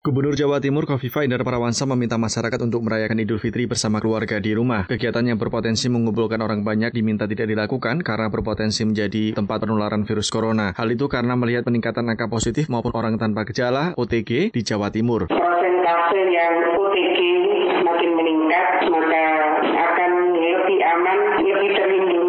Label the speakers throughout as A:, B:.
A: Gubernur Jawa Timur Kofifa Indar Parawansa meminta masyarakat untuk merayakan Idul Fitri bersama keluarga di rumah. Kegiatan yang berpotensi mengumpulkan orang banyak diminta tidak dilakukan karena berpotensi menjadi tempat penularan virus corona. Hal itu karena melihat peningkatan angka positif maupun orang tanpa gejala (OTG) di Jawa Timur.
B: Prosentase yang OTG semakin meningkat, maka akan lebih aman, lebih terlindungi,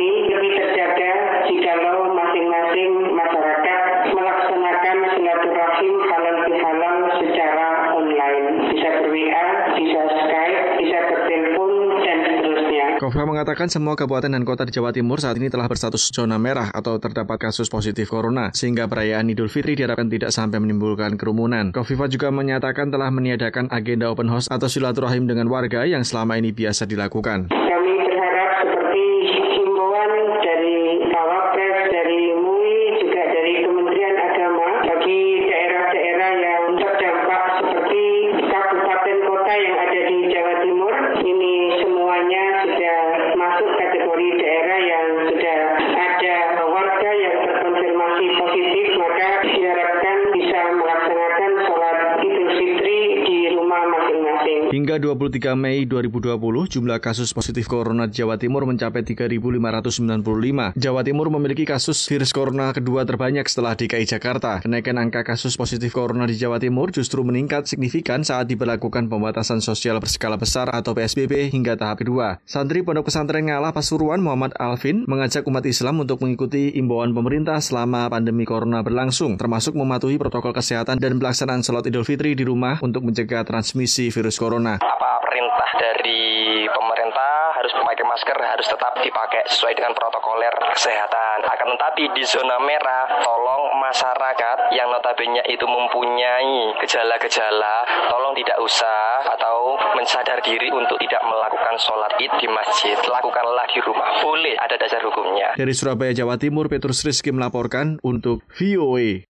B: bihalal secara online. Bisa ber-WA, bisa Skype, bisa bertelepon, dan seterusnya.
A: Kofifa mengatakan semua kabupaten dan kota di Jawa Timur saat ini telah berstatus zona merah atau terdapat kasus positif corona, sehingga perayaan Idul Fitri diharapkan tidak sampai menimbulkan kerumunan. Kofifa juga menyatakan telah meniadakan agenda open house atau silaturahim dengan warga yang selama ini biasa dilakukan.
B: category
A: Hingga 23 Mei 2020, jumlah kasus positif corona di Jawa Timur mencapai 3.595. Jawa Timur memiliki kasus virus corona kedua terbanyak setelah DKI Jakarta. Kenaikan angka kasus positif corona di Jawa Timur justru meningkat signifikan saat diberlakukan pembatasan sosial berskala besar atau PSBB hingga tahap kedua. Santri Pondok Pesantren Ngalah Pasuruan Muhammad Alvin mengajak umat Islam untuk mengikuti imbauan pemerintah selama pandemi corona berlangsung, termasuk mematuhi protokol kesehatan dan pelaksanaan sholat Idul Fitri di rumah untuk mencegah transmisi virus corona.
C: Apa perintah dari pemerintah harus memakai masker harus tetap dipakai sesuai dengan protokoler kesehatan. Akan tetapi di zona merah, tolong masyarakat yang notabene itu mempunyai gejala-gejala, tolong tidak usah atau mensadar diri untuk tidak melakukan sholat id di masjid. Lakukanlah di rumah. Boleh, ada dasar hukumnya.
A: Dari Surabaya, Jawa Timur, Petrus Rizky melaporkan untuk VOA.